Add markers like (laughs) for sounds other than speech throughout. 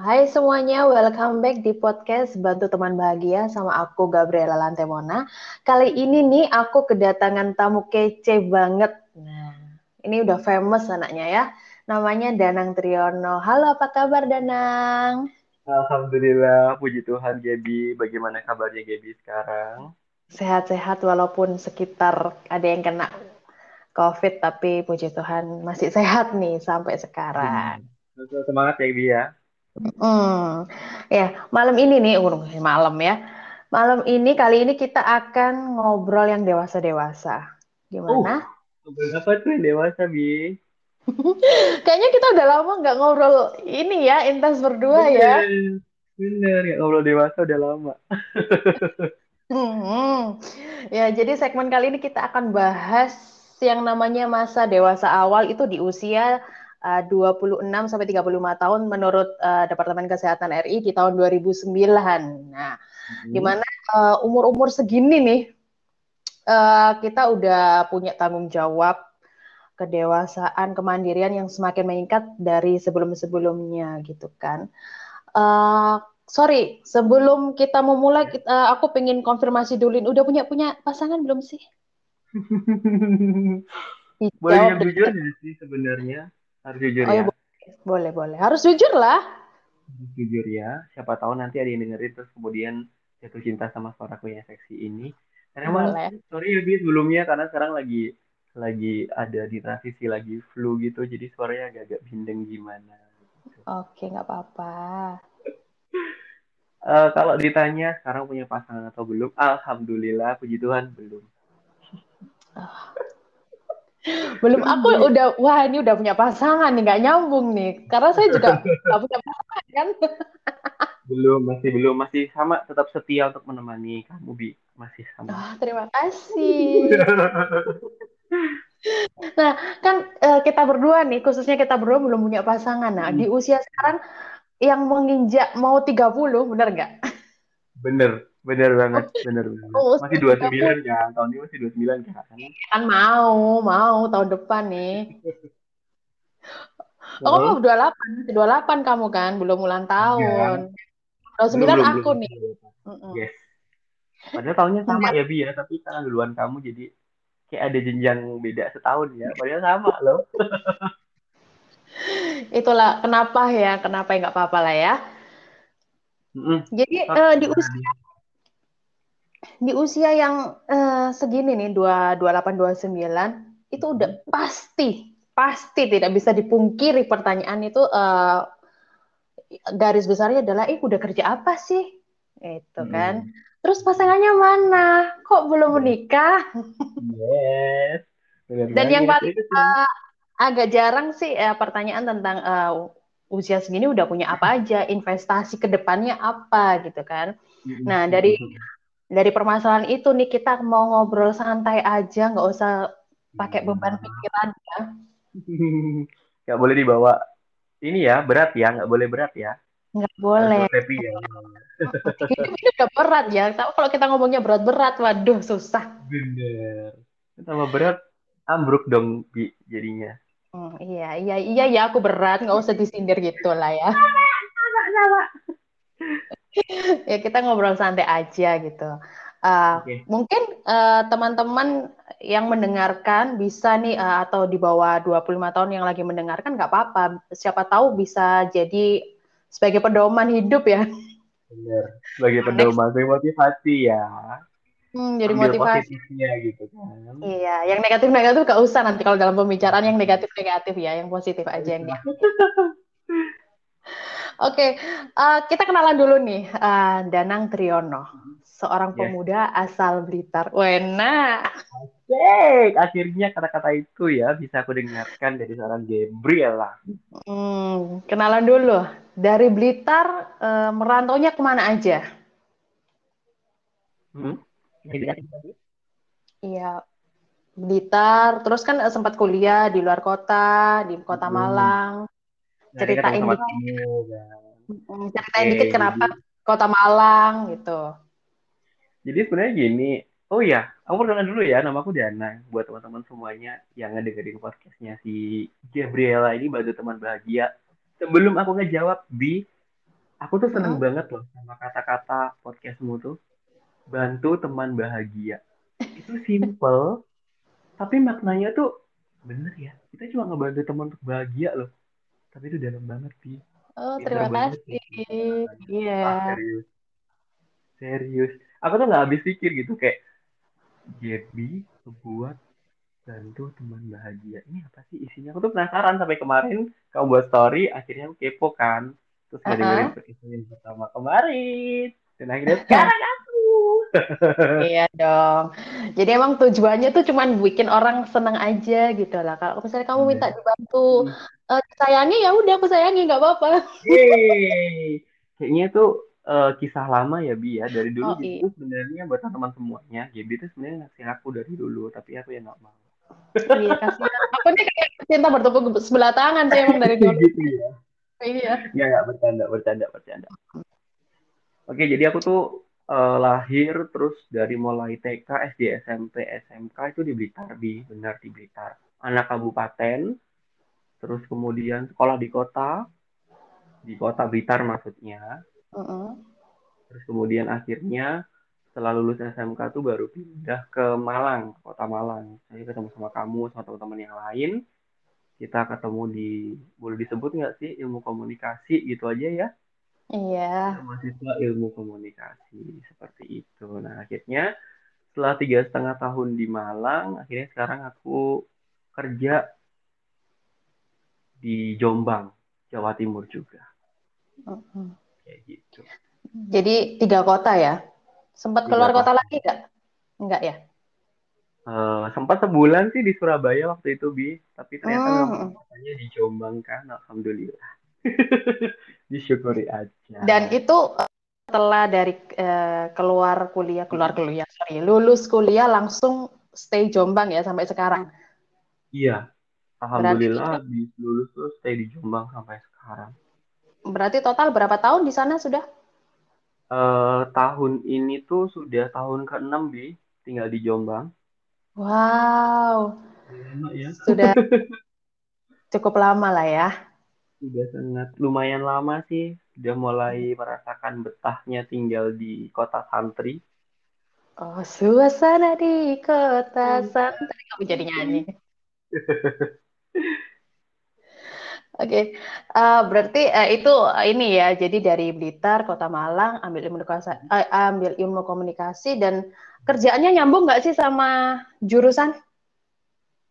Hai semuanya, welcome back di podcast Bantu Teman Bahagia sama aku Gabriela Lantemona. Kali ini nih aku kedatangan tamu kece banget. Nah, ini udah famous anaknya ya. Namanya Danang Triyono. Halo, apa kabar Danang? Alhamdulillah, puji Tuhan Gaby. Bagaimana kabarnya Gaby sekarang? Sehat-sehat walaupun sekitar ada yang kena COVID, tapi puji Tuhan masih sehat nih sampai sekarang. Hmm. Semangat ya Gaby ya. Hmm, ya malam ini nih, uh, malam ya. Malam ini kali ini kita akan ngobrol yang dewasa-dewasa. Gimana? Uh, apa tuh yang dewasa, Bi? (laughs) Kayaknya kita udah lama nggak ngobrol ini ya, intens berdua bener, ya. Bener, ya ngobrol dewasa udah lama. (laughs) hmm, ya, jadi segmen kali ini kita akan bahas yang namanya masa dewasa awal itu di usia uh, 26 sampai 35 tahun menurut uh, Departemen Kesehatan RI di tahun 2009. Nah, hmm. di mana uh, umur-umur segini nih uh, kita udah punya tanggung jawab kedewasaan, kemandirian yang semakin meningkat dari sebelum-sebelumnya gitu kan. Uh, sorry, sebelum kita memulai, kita, aku pengen konfirmasi dulu. Udah punya punya pasangan belum sih? (laughs) Boleh yang jujur sih sebenarnya? Harus jujur oh, ya. Boleh, boleh. Harus jujur lah. Jujur ya. Siapa tahu nanti ada yang dengerin terus kemudian jatuh cinta sama suaraku yang seksi ini. Karena emang, sorry ya, sebelumnya karena sekarang lagi lagi ada di transisi lagi flu gitu, jadi suaranya agak-agak bindeng gimana. Gitu. Oke, nggak apa-apa. uh, (laughs) kalau ditanya sekarang punya pasangan atau belum, alhamdulillah, puji Tuhan belum. Belum aku udah wah ini udah punya pasangan nih nggak nyambung nih karena saya juga (laughs) nggak punya pasangan kan. Belum masih belum masih sama tetap setia untuk menemani kamu bi masih sama. Oh, terima kasih. (laughs) nah kan uh, kita berdua nih khususnya kita berdua belum punya pasangan. Nah hmm. di usia sekarang yang menginjak mau 30 bener nggak? Bener Bener banget, bener banget. Oh, masih dua sembilan kan, tahun ini masih dua sembilan kan? Kan mau, mau tahun depan nih. (laughs) Oh, kamu dua delapan, dua delapan kamu kan, belum ulang tahun. Dua sembilan aku belum, nih. Belum. Yes. Padahal tahunnya sama ya Bi ya, tapi karena duluan kamu jadi kayak ada jenjang beda setahun ya. Padahal sama loh. (laughs) Itulah kenapa ya, kenapa ya nggak apa-apa lah ya. Mm -mm. Jadi uh, di usia di usia yang uh, segini nih dua dua delapan dua sembilan itu udah pasti pasti tidak bisa dipungkiri pertanyaan itu uh, garis besarnya adalah eh udah kerja apa sih? Itu kan. Hmm. terus pasangannya mana? Kok belum menikah? Yes. Dan yang paling uh, agak jarang sih uh, pertanyaan tentang uh, usia segini udah punya apa aja investasi ke depannya apa gitu kan. Nah dari dari permasalahan itu nih kita mau ngobrol santai aja, nggak usah pakai beban pikiran ya. (laughs) Nggak boleh dibawa ini ya berat ya, nggak boleh berat ya. Nggak boleh. Happy ya. (laughs) ini, ini udah berat ya. Tapi kalau kita ngomongnya berat-berat, waduh susah. Bener. Tambah berat, ambruk dong bi jadinya. Hmm, iya, iya, iya, ya aku berat, nggak usah disindir gitu lah ya. Sama, sama (laughs) ya kita ngobrol santai aja gitu. Uh, okay. Mungkin uh, teman-teman yang mendengarkan bisa nih uh, atau di bawah 25 tahun yang lagi mendengarkan nggak apa-apa. Siapa tahu bisa jadi sebagai pedoman hidup ya. Benar, sebagai pedoman, sebagai motivasi ya. Hmm, jadi Ambil motivasi. gitu kan. Iya, yang negatif-negatif gak usah nanti kalau dalam pembicaraan yang negatif-negatif ya, yang positif aja yang (laughs) Oke, okay. uh, eh, kita kenalan dulu nih, uh, Danang Triyono, seorang yes. pemuda asal Blitar. Wena. Oke, akhirnya kata-kata itu ya bisa aku dengarkan dari seorang Gabriela. Hmm, kenalan dulu, dari Blitar uh, merantaunya ke mana aja? Hmm? Iya, Blitar. Terus kan sempat kuliah di luar kota, di kota hmm. Ceritain dikit. kan. ceritain dikit kenapa kota Malang gitu. Jadi sebenarnya gini oh ya aku perkenalan dulu ya nama aku Dana buat teman-teman semuanya yang ngedengerin podcastnya si Gabriela ini bantu teman bahagia. Sebelum aku ngejawab bi aku tuh seneng hmm. banget loh sama kata-kata podcastmu tuh. Bantu teman bahagia. Itu simple tapi maknanya tuh bener ya. Kita cuma ngebantu teman untuk bahagia loh tapi itu dalam banget sih. Oh terima kasih. Iya. Ah, serius. Serius. Aku tuh nggak habis pikir gitu kayak Gaby buat bantu teman bahagia. Ini apa sih isinya? Aku tuh penasaran sampai kemarin kamu buat story akhirnya aku kepo kan. Terus uh -huh. dengerin pertama kemarin. Dan akhirnya sekarang aku (laughs) iya dong. Jadi emang tujuannya tuh cuma bikin orang senang aja gitu lah. Kalau misalnya kamu minta iya. dibantu uh, sayangi ya udah aku sayangi nggak apa-apa. Kayaknya tuh uh, kisah lama ya Bi ya. Dari dulu oh, gitu iya. sebenarnya buat teman semuanya. Gaby itu sebenarnya ngasih aku dari dulu tapi aku ya nggak mau. Iya kasihan. Aku nih kayak cinta bertepuk sebelah tangan sih emang dari dulu. Gitu ya. Iya. Nggak nggak bercanda bercanda bercanda. Oke jadi aku tuh uh, lahir terus dari mulai TK SD SMP SMK itu di Blitar di benar di Blitar. Anak kabupaten terus kemudian sekolah di kota di kota Blitar maksudnya. Uh -uh. terus kemudian akhirnya setelah lulus SMK tuh baru pindah ke Malang kota Malang. Saya ketemu sama kamu sama teman-teman yang lain. Kita ketemu di boleh disebut nggak sih ilmu komunikasi gitu aja ya Iya. Mahasiswa ilmu komunikasi seperti itu. Nah akhirnya setelah tiga setengah tahun di Malang, akhirnya sekarang aku kerja di Jombang, Jawa Timur juga. Uh -huh. Kayak gitu. Jadi tiga kota ya? Sempat tiga keluar kota, kota lagi nggak? Enggak ya? Uh, sempat sebulan sih di Surabaya waktu itu bi, tapi ternyata katanya di Jombang kan, alhamdulillah. (laughs) Disyukuri aja. Dan itu setelah dari uh, keluar kuliah, keluar kuliah, sorry, lulus kuliah langsung stay Jombang ya sampai sekarang. Iya, alhamdulillah di lulus tuh stay di Jombang sampai sekarang. Berarti total berapa tahun di sana sudah? Uh, tahun ini tuh sudah tahun ke-6 bi tinggal di Jombang. Wow. ya. Sudah (laughs) cukup lama lah ya sudah sangat lumayan lama sih sudah mulai merasakan betahnya tinggal di kota santri oh suasana di kota hmm. santri kamu jadi nyanyi (laughs) Oke, okay. uh, eh, berarti uh, itu uh, ini ya. Jadi dari Blitar, Kota Malang, ambil ilmu komunikasi, uh, ambil ilmu komunikasi dan kerjaannya nyambung nggak sih sama jurusan?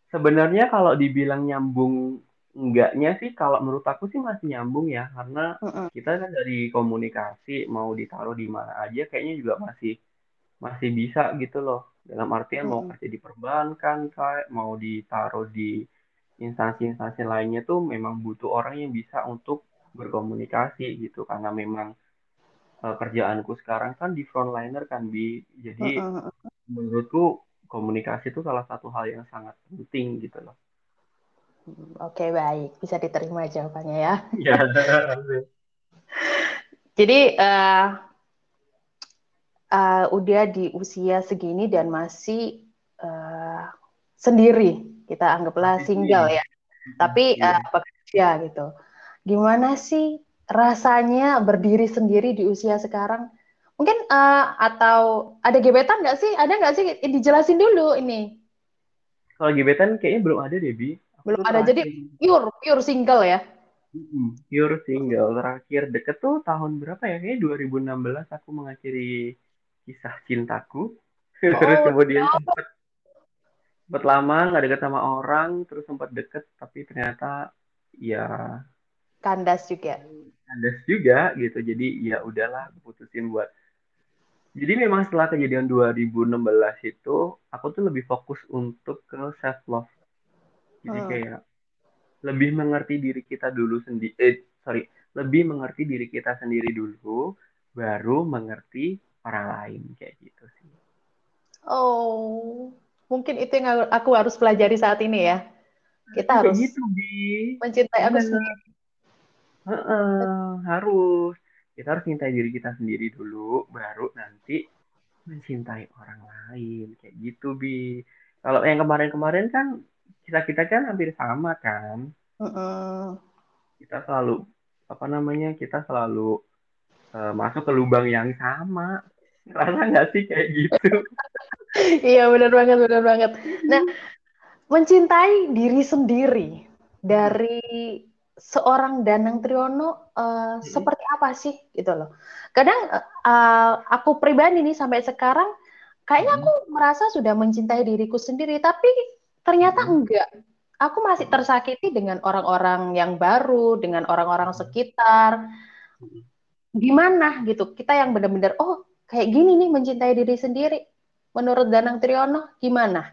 Sebenarnya kalau dibilang nyambung enggaknya sih kalau menurut aku sih masih nyambung ya karena uh-uh. kita kan dari komunikasi mau ditaruh di mana aja kayaknya juga masih masih bisa gitu loh dalam artian uh-uh. mau kerja di perbankan kayak mau ditaruh di instansi-instansi lainnya tuh memang butuh orang yang bisa untuk berkomunikasi gitu karena memang uh, kerjaanku sekarang kan di frontliner kan bi jadi uh-uh. menurutku komunikasi itu salah satu hal yang sangat penting gitu loh Oke, baik. Bisa diterima jawabannya ya. Ya. Jadi uh, uh, udah di usia segini dan masih uh, sendiri, kita anggaplah single ya. Tapi uh, bekerja gitu. Gimana sih rasanya berdiri sendiri di usia sekarang? Mungkin uh, atau ada gebetan nggak sih? Ada nggak sih? Dijelasin dulu ini. Kalau gebetan kayaknya belum ada deh, Bi belum ada. Jadi pure pure single ya? Pure single. Terakhir deket tuh tahun berapa ya? Kayaknya 2016 aku mengakhiri kisah cintaku. (laughs) Oh, terus kemudian no. sempat sempat lama nggak deket sama orang terus sempat deket tapi ternyata ya kandas juga. Kandas juga gitu. Jadi ya udahlah putusin buat. Jadi memang setelah kejadian 2016 itu aku tuh lebih fokus untuk ke self love jadi kayak lebih mengerti diri kita dulu sendiri eh sorry lebih mengerti diri kita sendiri dulu baru mengerti orang lain kayak gitu sih. Oh mungkin itu yang aku harus pelajari saat ini ya. Kita harus gitu, Bi. mencintai aku sendiri. Uh -uh, harus. Kita harus mencintai diri kita sendiri dulu baru nanti mencintai orang lain kayak gitu bi. Kalau yang kemarin-kemarin kan kita kita kan hampir sama kan uh -uh. kita selalu apa namanya kita selalu uh, masuk ke lubang yang sama rasa nggak sih kayak gitu (laughs) iya benar banget benar banget nah mencintai diri sendiri dari seorang Danang Triono uh, hmm. seperti apa sih gitu loh. Kadang uh, aku pribadi nih sampai sekarang kayaknya aku merasa sudah mencintai diriku sendiri tapi ternyata hmm. enggak. Aku masih tersakiti dengan orang-orang yang baru, dengan orang-orang hmm. sekitar. Gimana gitu? Kita yang benar-benar oh kayak gini nih mencintai diri sendiri. Menurut Danang Triono gimana?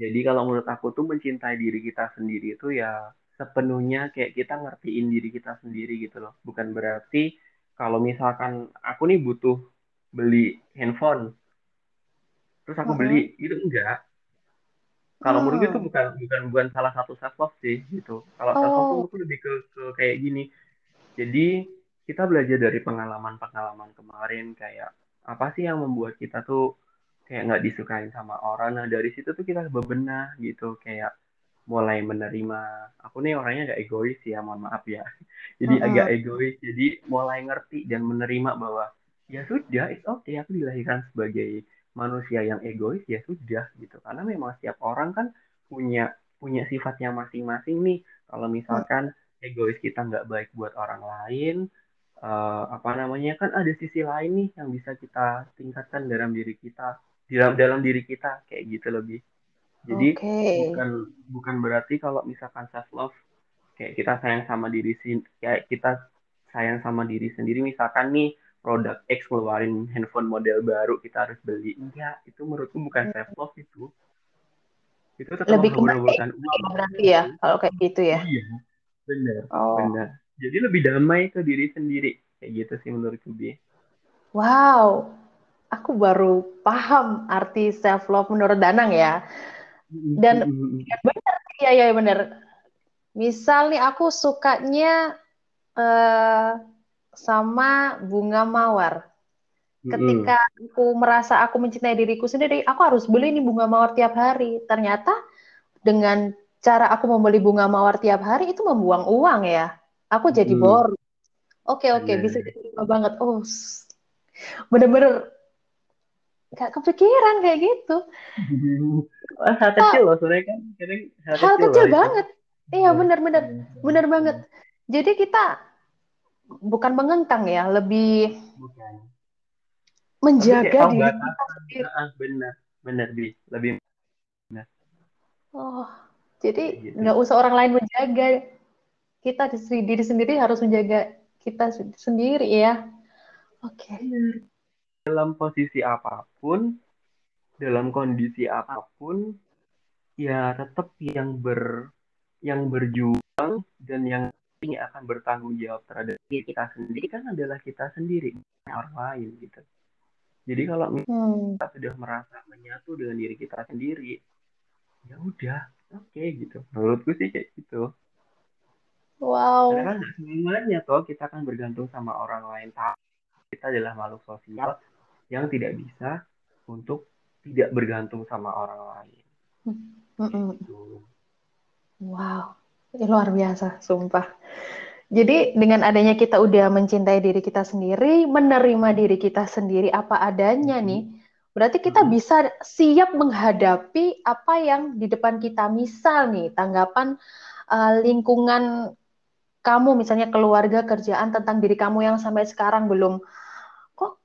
Jadi kalau menurut aku tuh mencintai diri kita sendiri itu ya sepenuhnya kayak kita ngertiin diri kita sendiri gitu loh. Bukan berarti kalau misalkan aku nih butuh beli handphone, terus aku beli, itu enggak. Kalau menurut itu bukan bukan bukan salah satu self love sih gitu. Kalau self love oh. tuh lebih ke, ke kayak gini. Jadi kita belajar dari pengalaman-pengalaman kemarin kayak apa sih yang membuat kita tuh kayak nggak disukain sama orang. Nah dari situ tuh kita bebenah gitu kayak mulai menerima aku nih orangnya agak egois ya mohon maaf ya (laughs) jadi uh -huh. agak egois jadi mulai ngerti dan menerima bahwa ya sudah it's okay aku dilahirkan sebagai manusia yang egois ya sudah gitu. Karena memang setiap orang kan punya punya sifatnya masing-masing nih. Kalau misalkan egois kita nggak baik buat orang lain uh, apa namanya kan ada sisi lain nih yang bisa kita tingkatkan dalam diri kita dalam dalam diri kita kayak gitu lebih jadi okay. bukan bukan berarti kalau misalkan self love kayak kita sayang sama diri kayak kita sayang sama diri sendiri misalkan nih produk X keluarin handphone model baru kita harus beli. Enggak itu menurutku bukan hmm. self love itu. Itu tetap lebih menghubungkan uang. berarti ya kalau kayak gitu ya? Iya benar oh. benar jadi lebih damai ke diri sendiri kayak gitu sih menurutku bi. Wow aku baru paham arti self love menurut Danang ya. Dan ya benar, iya iya benar. Misal nih aku sukanya uh, sama bunga mawar. Ketika aku merasa aku mencintai diriku sendiri, aku harus beli nih bunga mawar tiap hari. Ternyata dengan cara aku membeli bunga mawar tiap hari itu membuang uang ya. Aku jadi bor. Oke oke bisa diterima banget. Oh, bener-bener gak kepikiran kayak gitu. (laughs) Wah, hal kecil loh sebenarnya kan. Kadang hal, hal kecil, kecil banget. Iya benar-benar benar banget. Jadi kita bukan mengengkang ya, lebih bukan. menjaga diri kita sendiri. Benar, benar bi, lebih benar. Oh, jadi gitu. nggak gitu. usah orang lain menjaga. Kita diri sendiri harus menjaga kita sendiri ya. Oke. Okay dalam posisi apa pun, dalam kondisi apa pun, ya tetap yang ber yang berjuang dan yang ini akan bertanggung jawab terhadap diri kita sendiri kan adalah kita sendiri, orang lain gitu. Jadi kalau hmm. kita sudah merasa menyatu dengan diri kita sendiri, ya udah, oke okay, gitu. Menurutku sih kayak gitu. Wow. Karena kan semuanya toh kita akan bergantung sama orang lain. Kita adalah makhluk sosial yang tidak bisa untuk tidak bergantung sama orang lain. Mm gitu. Wow, ini luar biasa, sumpah. Jadi dengan adanya kita udah mencintai diri kita sendiri, menerima diri kita sendiri apa adanya nih, berarti kita bisa siap menghadapi apa yang di depan kita. Misal nih, tanggapan uh, lingkungan kamu, misalnya keluarga, kerjaan tentang diri kamu yang sampai sekarang belum.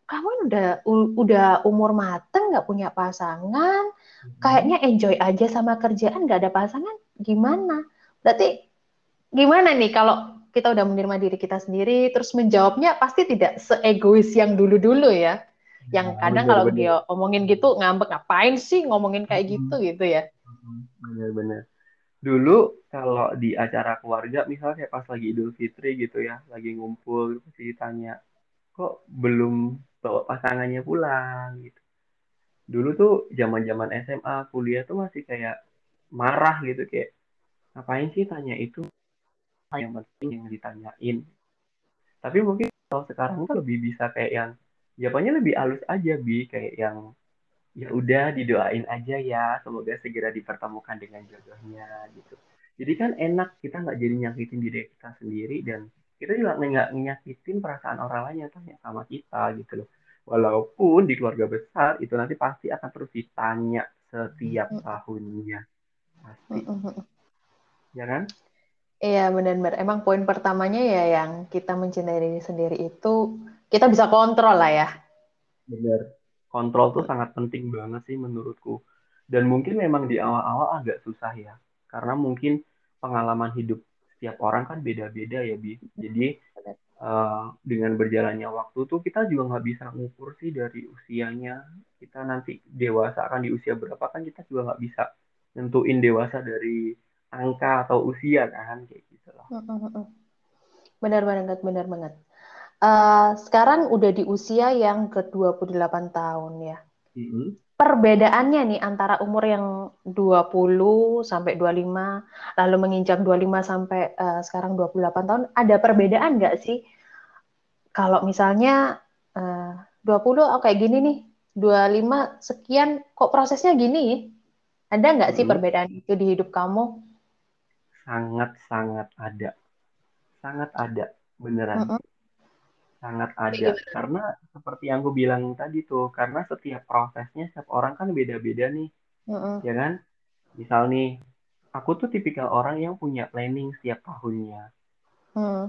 Kamu udah udah umur mateng nggak punya pasangan? Kayaknya enjoy aja sama kerjaan nggak ada pasangan. Gimana berarti gimana nih kalau kita udah menerima diri kita sendiri terus menjawabnya pasti tidak seegois yang dulu-dulu ya? Yang nah, kadang kalau dia omongin gitu ngambek ngapain sih ngomongin kayak hmm. gitu? gitu ya. Bener-bener dulu kalau di acara keluarga misalnya kayak pas lagi Idul Fitri gitu ya lagi ngumpul pasti ditanya kok belum bawa pasangannya pulang? gitu. Dulu tuh zaman zaman SMA kuliah tuh masih kayak marah gitu kayak ngapain sih tanya itu? Yang penting yang ditanyain. Tapi mungkin kalau sekarang tuh lebih bisa kayak yang jawabannya lebih halus aja bi. Kayak yang ya udah didoain aja ya. Semoga segera dipertemukan dengan jodohnya gitu. Jadi kan enak kita nggak jadi nyakitin diri kita sendiri dan kita juga nggak nyakitin perasaan orang lain yang tanya sama kita gitu loh. Walaupun di keluarga besar itu nanti pasti akan terus ditanya setiap tahunnya. Pasti ya kan Iya benar-benar. Emang poin pertamanya ya yang kita mencintai diri sendiri itu kita bisa kontrol lah ya. Benar. Kontrol tuh sangat penting banget sih menurutku. Dan mungkin memang di awal-awal agak susah ya. Karena mungkin pengalaman hidup setiap orang kan beda-beda ya, Bi. Jadi uh, dengan berjalannya waktu tuh kita juga nggak bisa ngukur sih dari usianya. Kita nanti dewasa akan di usia berapa kan kita juga nggak bisa nentuin dewasa dari angka atau usia kan kayak gitu loh. Benar banget, benar banget. Uh, sekarang udah di usia yang ke-28 tahun ya. Mm-hmm. Perbedaannya nih antara umur yang 20 sampai 25 lalu menginjak 25 sampai uh, sekarang 28 tahun ada perbedaan nggak sih? Kalau misalnya uh, 20 oh kayak gini nih, 25 sekian kok prosesnya gini? Ada nggak sih mm-hmm. perbedaan itu di hidup kamu? Sangat-sangat ada. Sangat ada, beneran. -uh. Sangat ada. Karena seperti yang gue bilang tadi tuh, karena setiap prosesnya setiap orang kan beda-beda nih. -uh. Ya kan? Misal nih, aku tuh tipikal orang yang punya planning setiap tahunnya. Uh.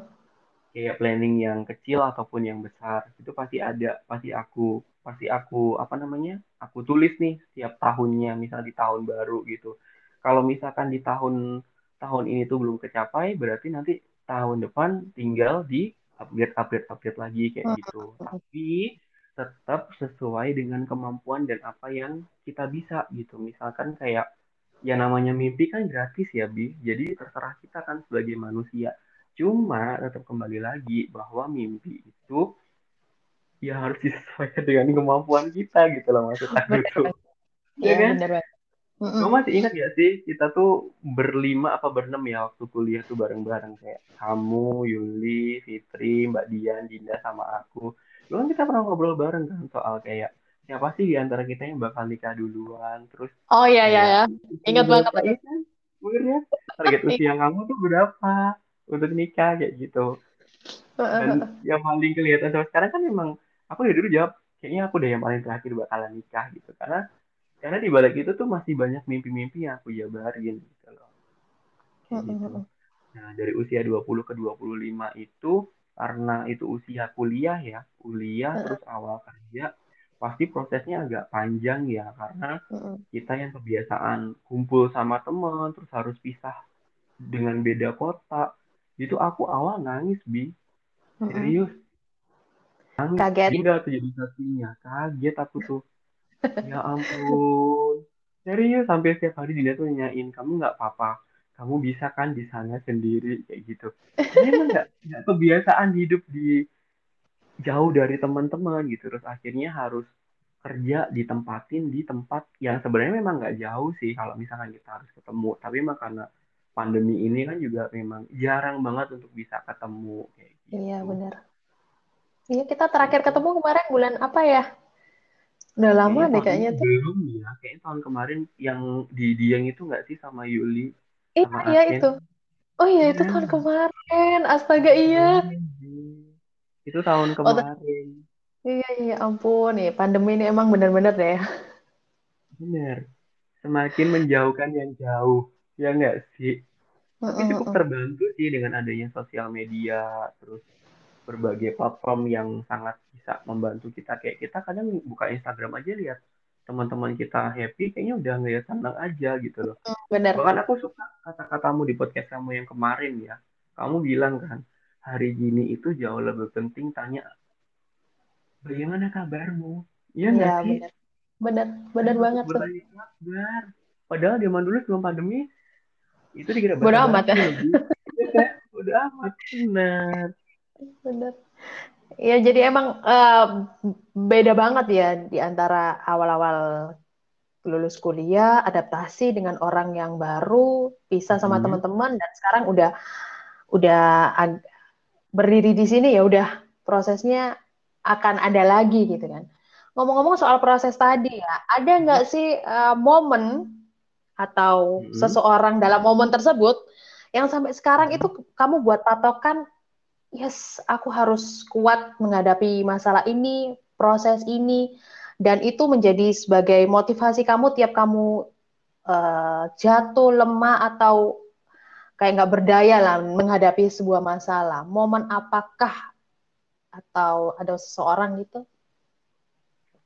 Kayak planning yang kecil ataupun yang besar, itu pasti ada, pasti aku pasti aku apa namanya? Aku tulis nih setiap tahunnya, misal di tahun baru gitu. Kalau misalkan di tahun tahun ini tuh belum kecapai berarti nanti tahun depan tinggal di upgrade upgrade upgrade lagi kayak gitu. Tapi tetap sesuai dengan kemampuan dan apa yang kita bisa gitu. Misalkan kayak ya namanya mimpi kan gratis ya bi. Jadi terserah kita kan sebagai manusia. Cuma tetap kembali lagi bahwa mimpi itu ya harus disesuaikan dengan kemampuan kita gitu loh maksud aku. Tuh ya, ya kan? Bener Mm-mm. masih ingat ya sih kita tuh berlima apa berenam ya waktu kuliah tuh bareng-bareng kayak kamu, Yuli, Fitri, Mbak Dian, Dinda sama aku. Dulu kan kita pernah ngobrol bareng kan soal kayak siapa sih di antara kita yang bakal nikah duluan terus Oh iya iya ya. Ingat banget. Bener ya? Target usia kamu tuh berapa untuk nikah kayak gitu. Dan yang paling kelihatan sampai sekarang kan memang aku dari dulu jawab kayaknya aku deh yang paling terakhir bakalan nikah gitu karena karena di balik itu tuh masih banyak mimpi-mimpi yang aku jabarin gitu loh. Kayak gitu. Nah, dari usia 20 ke 25 itu karena itu usia kuliah ya, kuliah terus awal kerja, pasti prosesnya agak panjang ya karena kita yang kebiasaan kumpul sama teman terus harus pisah dengan beda kota. Itu aku awal nangis, Bi. Serius. Nangis. Kaget. Enggak tuh jadi. Kaget aku tuh ya ampun. Serius sampai setiap hari dia tuh nanyain kamu nggak apa-apa? Kamu bisa kan di sana sendiri? Kayak gitu. Saya emang nggak nggak kebiasaan hidup di jauh dari teman-teman gitu. Terus akhirnya harus kerja ditempatin di tempat yang sebenarnya memang nggak jauh sih kalau misalkan kita harus ketemu. Tapi emang karena pandemi ini kan juga memang jarang banget untuk bisa ketemu kayak gitu. iya benar. Iya kita terakhir ketemu kemarin bulan apa ya Udah lama deh kayaknya tuh. Belum ya, kayaknya tahun kemarin yang di Dieng itu nggak sih sama Yuli? Iya, sama iya itu. Oh iya, itu tahun iya. kemarin. Astaga, iya. Itu tahun oh, kemarin. Oh, iya, iya, ampun. nih pandemi ini emang bener-bener deh. Bener. Semakin menjauhkan yang jauh. Ya nggak sih? Tapi cukup terbantu sih dengan adanya sosial media, terus berbagai platform yang sangat bisa membantu kita kayak kita kadang buka Instagram aja lihat teman-teman kita happy kayaknya udah ngeliat senang aja gitu loh. Hmm, benar. Bahkan aku suka kata-katamu di podcast kamu yang kemarin ya. Kamu bilang kan hari gini itu jauh lebih penting tanya bagaimana kabarmu? Iya nggak ya, sih? Benar, benar, benar banget tuh. Kabar. Padahal zaman dulu sebelum pandemi itu dikira Bodoh amat ya. Bodoh amat, benar. Benar. Ya, jadi emang uh, beda banget ya di antara awal-awal lulus kuliah, adaptasi dengan orang yang baru, bisa sama hmm. teman-teman dan sekarang udah udah berdiri di sini ya udah prosesnya akan ada lagi gitu kan. Ngomong-ngomong soal proses tadi ya, ada nggak sih uh, momen atau hmm. seseorang dalam momen tersebut yang sampai sekarang itu kamu buat patokan yes, aku harus kuat menghadapi masalah ini, proses ini, dan itu menjadi sebagai motivasi kamu tiap kamu uh, jatuh, lemah, atau kayak nggak berdaya lah menghadapi sebuah masalah. Momen apakah atau ada seseorang gitu?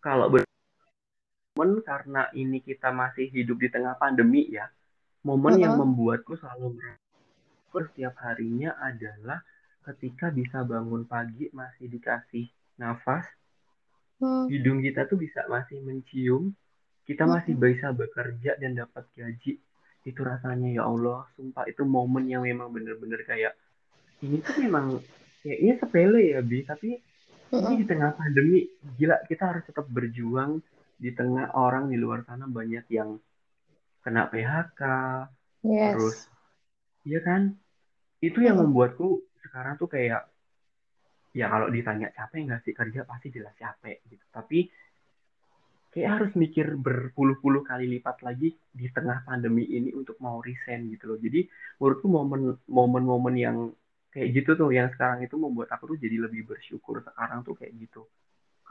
Kalau momen karena ini kita masih hidup di tengah pandemi ya, momen uh -huh. yang membuatku selalu setiap harinya adalah ketika bisa bangun pagi masih dikasih nafas, hmm. hidung kita tuh bisa masih mencium, kita hmm. masih bisa bekerja dan dapat gaji. Itu rasanya ya Allah, sumpah itu momen yang memang bener-bener kayak ini tuh memang kayaknya sepele ya Bi, tapi hmm. ini di tengah pandemi gila kita harus tetap berjuang di tengah orang di luar sana banyak yang kena PHK, yes. terus iya kan? Itu yang membuatku sekarang tuh kayak ya kalau ditanya capek nggak sih kerja pasti jelas capek gitu. Tapi kayak harus mikir berpuluh-puluh kali lipat lagi di tengah pandemi ini untuk mau resign gitu loh. Jadi menurutku momen momen-momen yang kayak gitu tuh yang sekarang itu membuat aku tuh jadi lebih bersyukur sekarang tuh kayak gitu.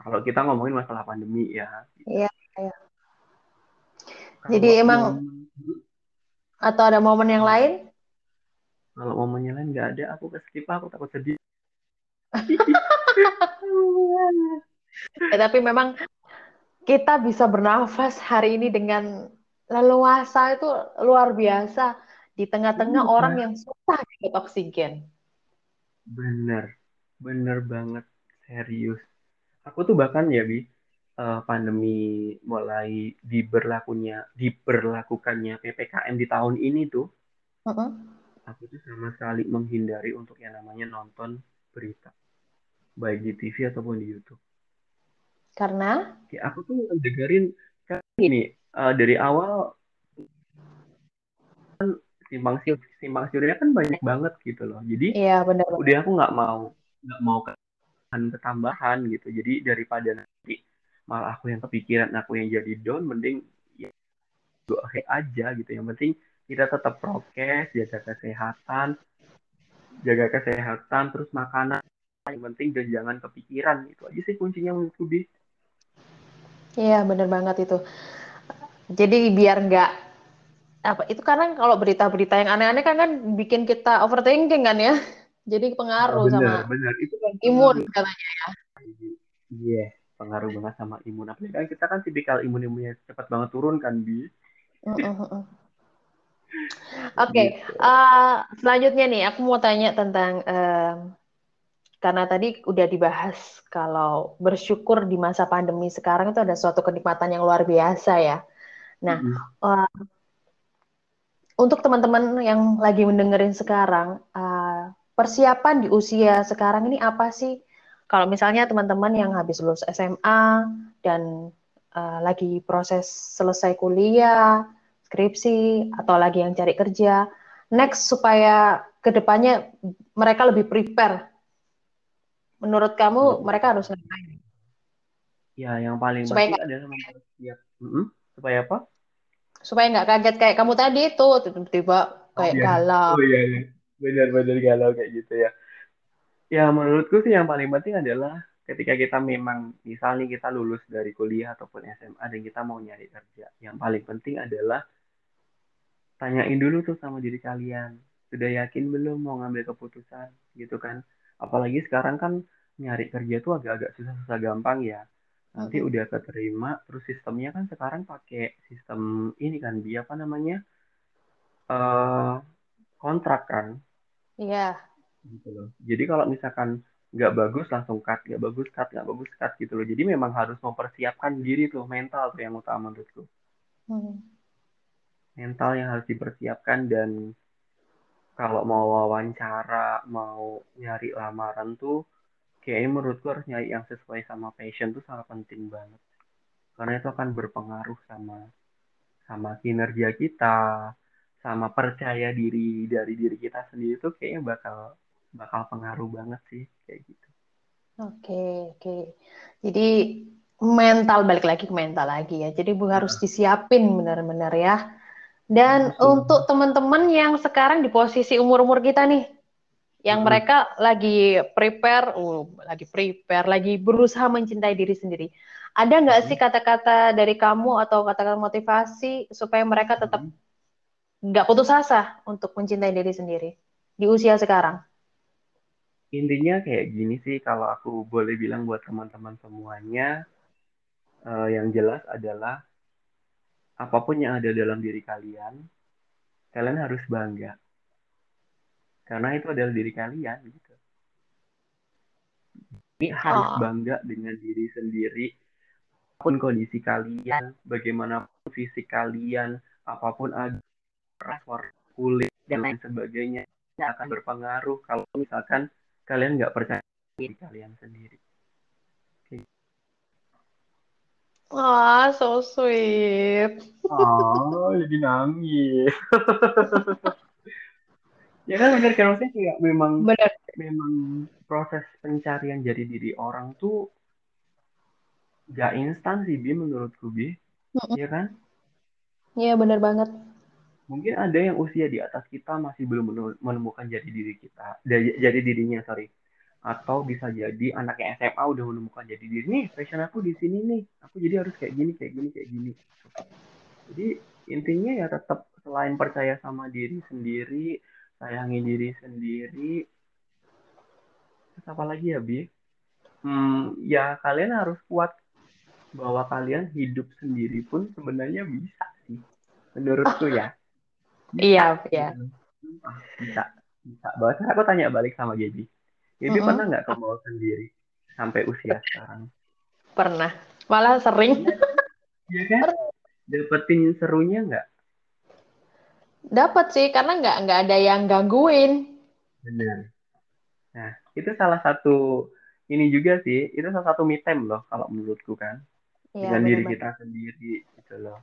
Kalau kita ngomongin masalah pandemi ya. Iya iya. Jadi emang momen, atau ada momen yang lain kalau momennya lain nggak ada aku ke skip aku takut sedih ya, (laughs) tapi memang kita bisa bernafas hari ini dengan leluasa itu luar biasa di tengah-tengah hmm, orang yang susah dapat oksigen. Bener, bener banget, serius. Aku tuh bahkan ya bi, uh, pandemi mulai diberlakunya, diberlakukannya ppkm di tahun ini tuh, uh -uh aku tuh sama sekali menghindari untuk yang namanya nonton berita. Baik di TV ataupun di YouTube. Karena? Ya aku tuh dengerin kan ini uh, dari awal kan simpang siur simpang siurnya kan banyak banget gitu loh. Jadi iya benar udah aku nggak mau nggak mau ketambahan gitu. Jadi daripada nanti malah aku yang kepikiran aku yang jadi down mending ya gue aja gitu. Yang penting kita tetap prokes, jaga kesehatan, jaga kesehatan, terus makanan yang penting dan jangan kepikiran itu aja sih kuncinya menurutku bi. Iya bener banget itu. Jadi biar nggak apa itu karena kalau berita-berita yang aneh-aneh kan kan bikin kita overthinking kan ya. Jadi pengaruh bener, sama bener. Itu kan imun katanya ya. Iya, yeah, pengaruh banget sama imun. Apalagi kan kita kan tipikal imun-imunnya cepat banget turun kan bi. Uh, uh, uh. Oke, okay. gitu. uh, selanjutnya nih aku mau tanya tentang uh, karena tadi udah dibahas kalau bersyukur di masa pandemi sekarang itu ada suatu kenikmatan yang luar biasa ya. Nah, mm -hmm. uh, untuk teman-teman yang lagi mendengarin sekarang, uh, persiapan di usia sekarang ini apa sih? Kalau misalnya teman-teman yang habis lulus SMA dan uh, lagi proses selesai kuliah skripsi atau lagi yang cari kerja. Next supaya ke depannya mereka lebih prepare. Menurut kamu hmm. mereka harus ngapain? Ya, yang paling supaya penting adalah mempersiap. Hmm, supaya apa? Supaya nggak kaget kayak kamu tadi itu tiba-tiba kayak oh, iya. galau. Oh iya, iya. benar-benar galau kayak gitu ya. Ya menurutku sih yang paling penting adalah ketika kita memang misalnya kita lulus dari kuliah ataupun SMA dan kita mau nyari kerja, yang paling penting adalah tanyain dulu tuh sama diri kalian. Sudah yakin belum mau ngambil keputusan? Gitu kan. Apalagi sekarang kan nyari kerja tuh agak-agak susah-susah gampang ya. Nanti udah keterima terus sistemnya kan sekarang pakai sistem ini kan dia apa namanya uh, kontrak kan. Iya. Gitu loh. Jadi kalau misalkan nggak bagus langsung cut. Nggak bagus cut. Nggak bagus cut gitu loh. Jadi memang harus mempersiapkan diri tuh mental tuh yang utama menurutku. Hmm mental yang harus dipersiapkan dan kalau mau wawancara mau nyari lamaran tuh kayaknya menurutku harus nyari yang sesuai sama passion tuh sangat penting banget karena itu akan berpengaruh sama sama kinerja kita sama percaya diri dari diri kita sendiri tuh kayaknya bakal bakal pengaruh banget sih kayak gitu. Oke oke. Jadi mental balik lagi ke mental lagi ya. Jadi bu harus iya. disiapin benar-benar ya dan untuk teman-teman yang sekarang di posisi umur-umur kita nih, yang hmm. mereka lagi prepare, uh, lagi prepare, lagi berusaha mencintai diri sendiri. Ada nggak hmm. sih kata-kata dari kamu atau kata-kata motivasi supaya mereka tetap nggak hmm. putus asa untuk mencintai diri sendiri di usia sekarang? Intinya kayak gini sih, kalau aku boleh bilang buat teman-teman semuanya, uh, yang jelas adalah apa pun yang ada dalam diri kalian, kalian harus bangga. Karena itu adalah diri kalian gitu. Ini harus oh. bangga dengan diri sendiri. Apa pun kondisi kalian bagaimana fisik kalian apa pun ras warna kulit dan lain sebagainya akan berpengaruh kalau misalkan kalian nggak percaya diri kalian sendiri Wah, oh, so sweet. Oh, jadi nangis. (laughs) ya kan bener kan? Maksudnya kayak memang bener. memang proses pencarian jadi diri orang tuh gak instan sih bi menurutku bi. Mm ya kan? Iya bener banget. Mungkin ada yang usia di atas kita masih belum menemukan jadi diri kita. Jadi dirinya sorry atau bisa jadi anaknya SMA udah menemukan jadi diri nih passion aku di sini nih. Aku jadi harus kayak gini kayak gini kayak gini. Jadi intinya ya tetap selain percaya sama diri sendiri sayangi diri sendiri terus apa lagi ya bi? Hmm, ya kalian harus kuat bahwa kalian hidup sendiri pun sebenarnya bisa sih menurutku ya. Bisa, iya iya bisa bisa bahkan aku tanya balik sama Gaby Gaby mm -hmm. pernah nggak ke mall sendiri sampai usia sekarang pernah malah sering Iya kan? Dapetin serunya nggak? Dapat sih, karena nggak nggak ada yang gangguin. Benar. Nah, itu salah satu ini juga sih, itu salah satu me time loh kalau menurutku kan. Ya, Dengan bener diri kita sendiri gitu loh.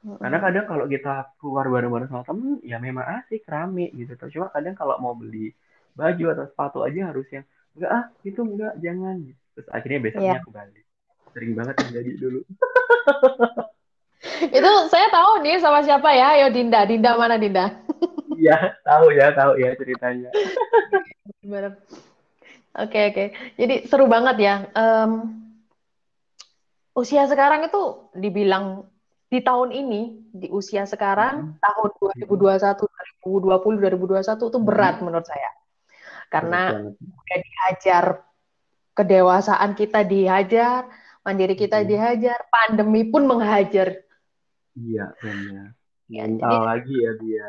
Mm-hmm. Karena kadang kalau kita keluar bareng-bareng sama temen, ya memang asik, rame gitu. Cuma kadang kalau mau beli baju atau sepatu aja harus yang enggak ah itu enggak jangan terus akhirnya besoknya yeah. aku balik sering banget terjadi dulu (laughs) itu saya tahu nih sama siapa ya? Ayo Dinda. Dinda mana Dinda? (laughs) Iya, tahu ya, tahu ya ceritanya. Oke, oke. Jadi seru banget ya. Um, usia sekarang itu dibilang di tahun ini, di usia sekarang, hmm. tahun 2021, 2020, 2021 itu berat hmm. menurut saya. Karena udah dihajar kedewasaan kita dihajar, mandiri kita hmm. dihajar, pandemi pun menghajar Iya, benar. Ya, jadi, lagi ya dia.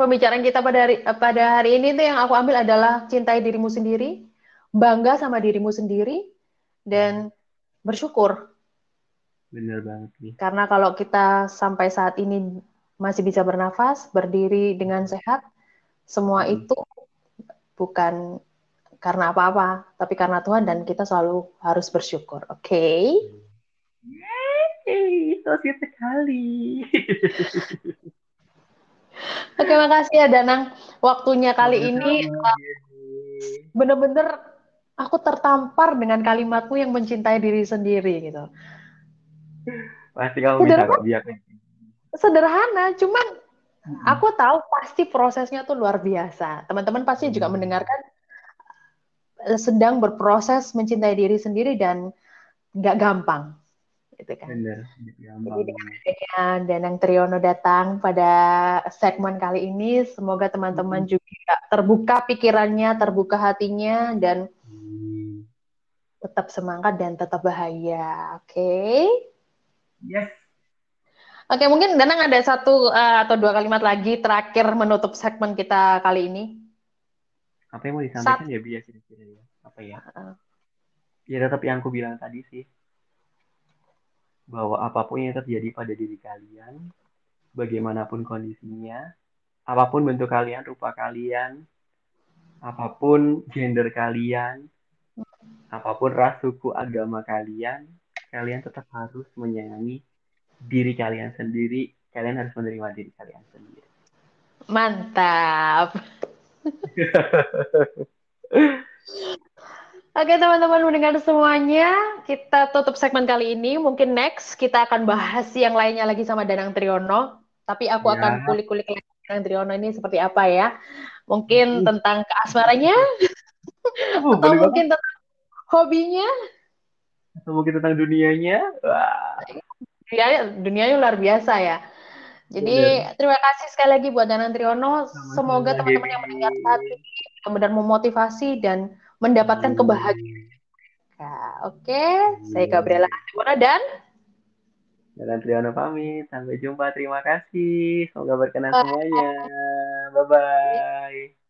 Pembicaraan kita pada hari pada hari ini tuh yang aku ambil adalah cintai dirimu sendiri, bangga sama dirimu sendiri, dan bersyukur. Benar banget nih. Karena kalau kita sampai saat ini masih bisa bernafas, berdiri dengan sehat, semua hmm. itu bukan karena apa-apa, tapi karena Tuhan dan kita selalu harus bersyukur. Oke? Okay? Yeay, so sweet sekali. (laughs) Oke, makasih ya Danang. Waktunya kali Sama ini bener-bener aku tertampar dengan kalimatmu yang mencintai diri sendiri gitu. Pasti kamu sederhana, bisa kok Sederhana, cuman aku tahu pasti prosesnya tuh luar biasa. Teman-teman pasti juga mendengarkan eh, sedang berproses mencintai diri sendiri dan nggak gampang gitu kan. Benar. Jadi dengan adanya Danang Triono datang pada segmen kali ini, semoga teman-teman hmm. juga terbuka pikirannya, terbuka hatinya, dan tetap semangat dan tetap bahagia. Oke? Okay? Yes. Oke, mungkin Danang ada satu uh, atau dua kalimat lagi terakhir menutup segmen kita kali ini. Apa yang mau disampaikan Sat ya, kira-kira ya? Apa ya? Uh. Ya tetap yang aku bilang tadi sih bahwa apa pun yang terjadi pada diri kalian, bagaimanapun kondisinya, apa pun bentuk kalian, rupa kalian, apa pun gender kalian, apa pun ras, suku, agama kalian, kalian tetap harus menyayangi diri kalian sendiri. Kalian harus menerima diri kalian sendiri. Mantap. (laughs) Oke teman-teman mendengar semuanya, kita tutup segmen kali ini. Mungkin next kita akan bahas yang lainnya lagi sama Danang Triono. Tapi aku ya. akan kulik-kulik Danang Triono ini seperti apa ya. Mungkin uh. tentang keasmaranya, uh, atau mungkin banget. tentang hobinya, atau mungkin tentang dunianya. Wah. Dunia, dunianya luar biasa ya. Jadi Bener. terima kasih sekali lagi buat Danan Triono. Semoga teman-teman yang mendengar saat ini benar-benar memotivasi dan mendapatkan hmm. kebahagiaan. Nah, Oke, okay. saya Gabriela Adimona dan Danan Triono pamit. Sampai jumpa. Terima kasih. Semoga berkenan semuanya. Bye-bye.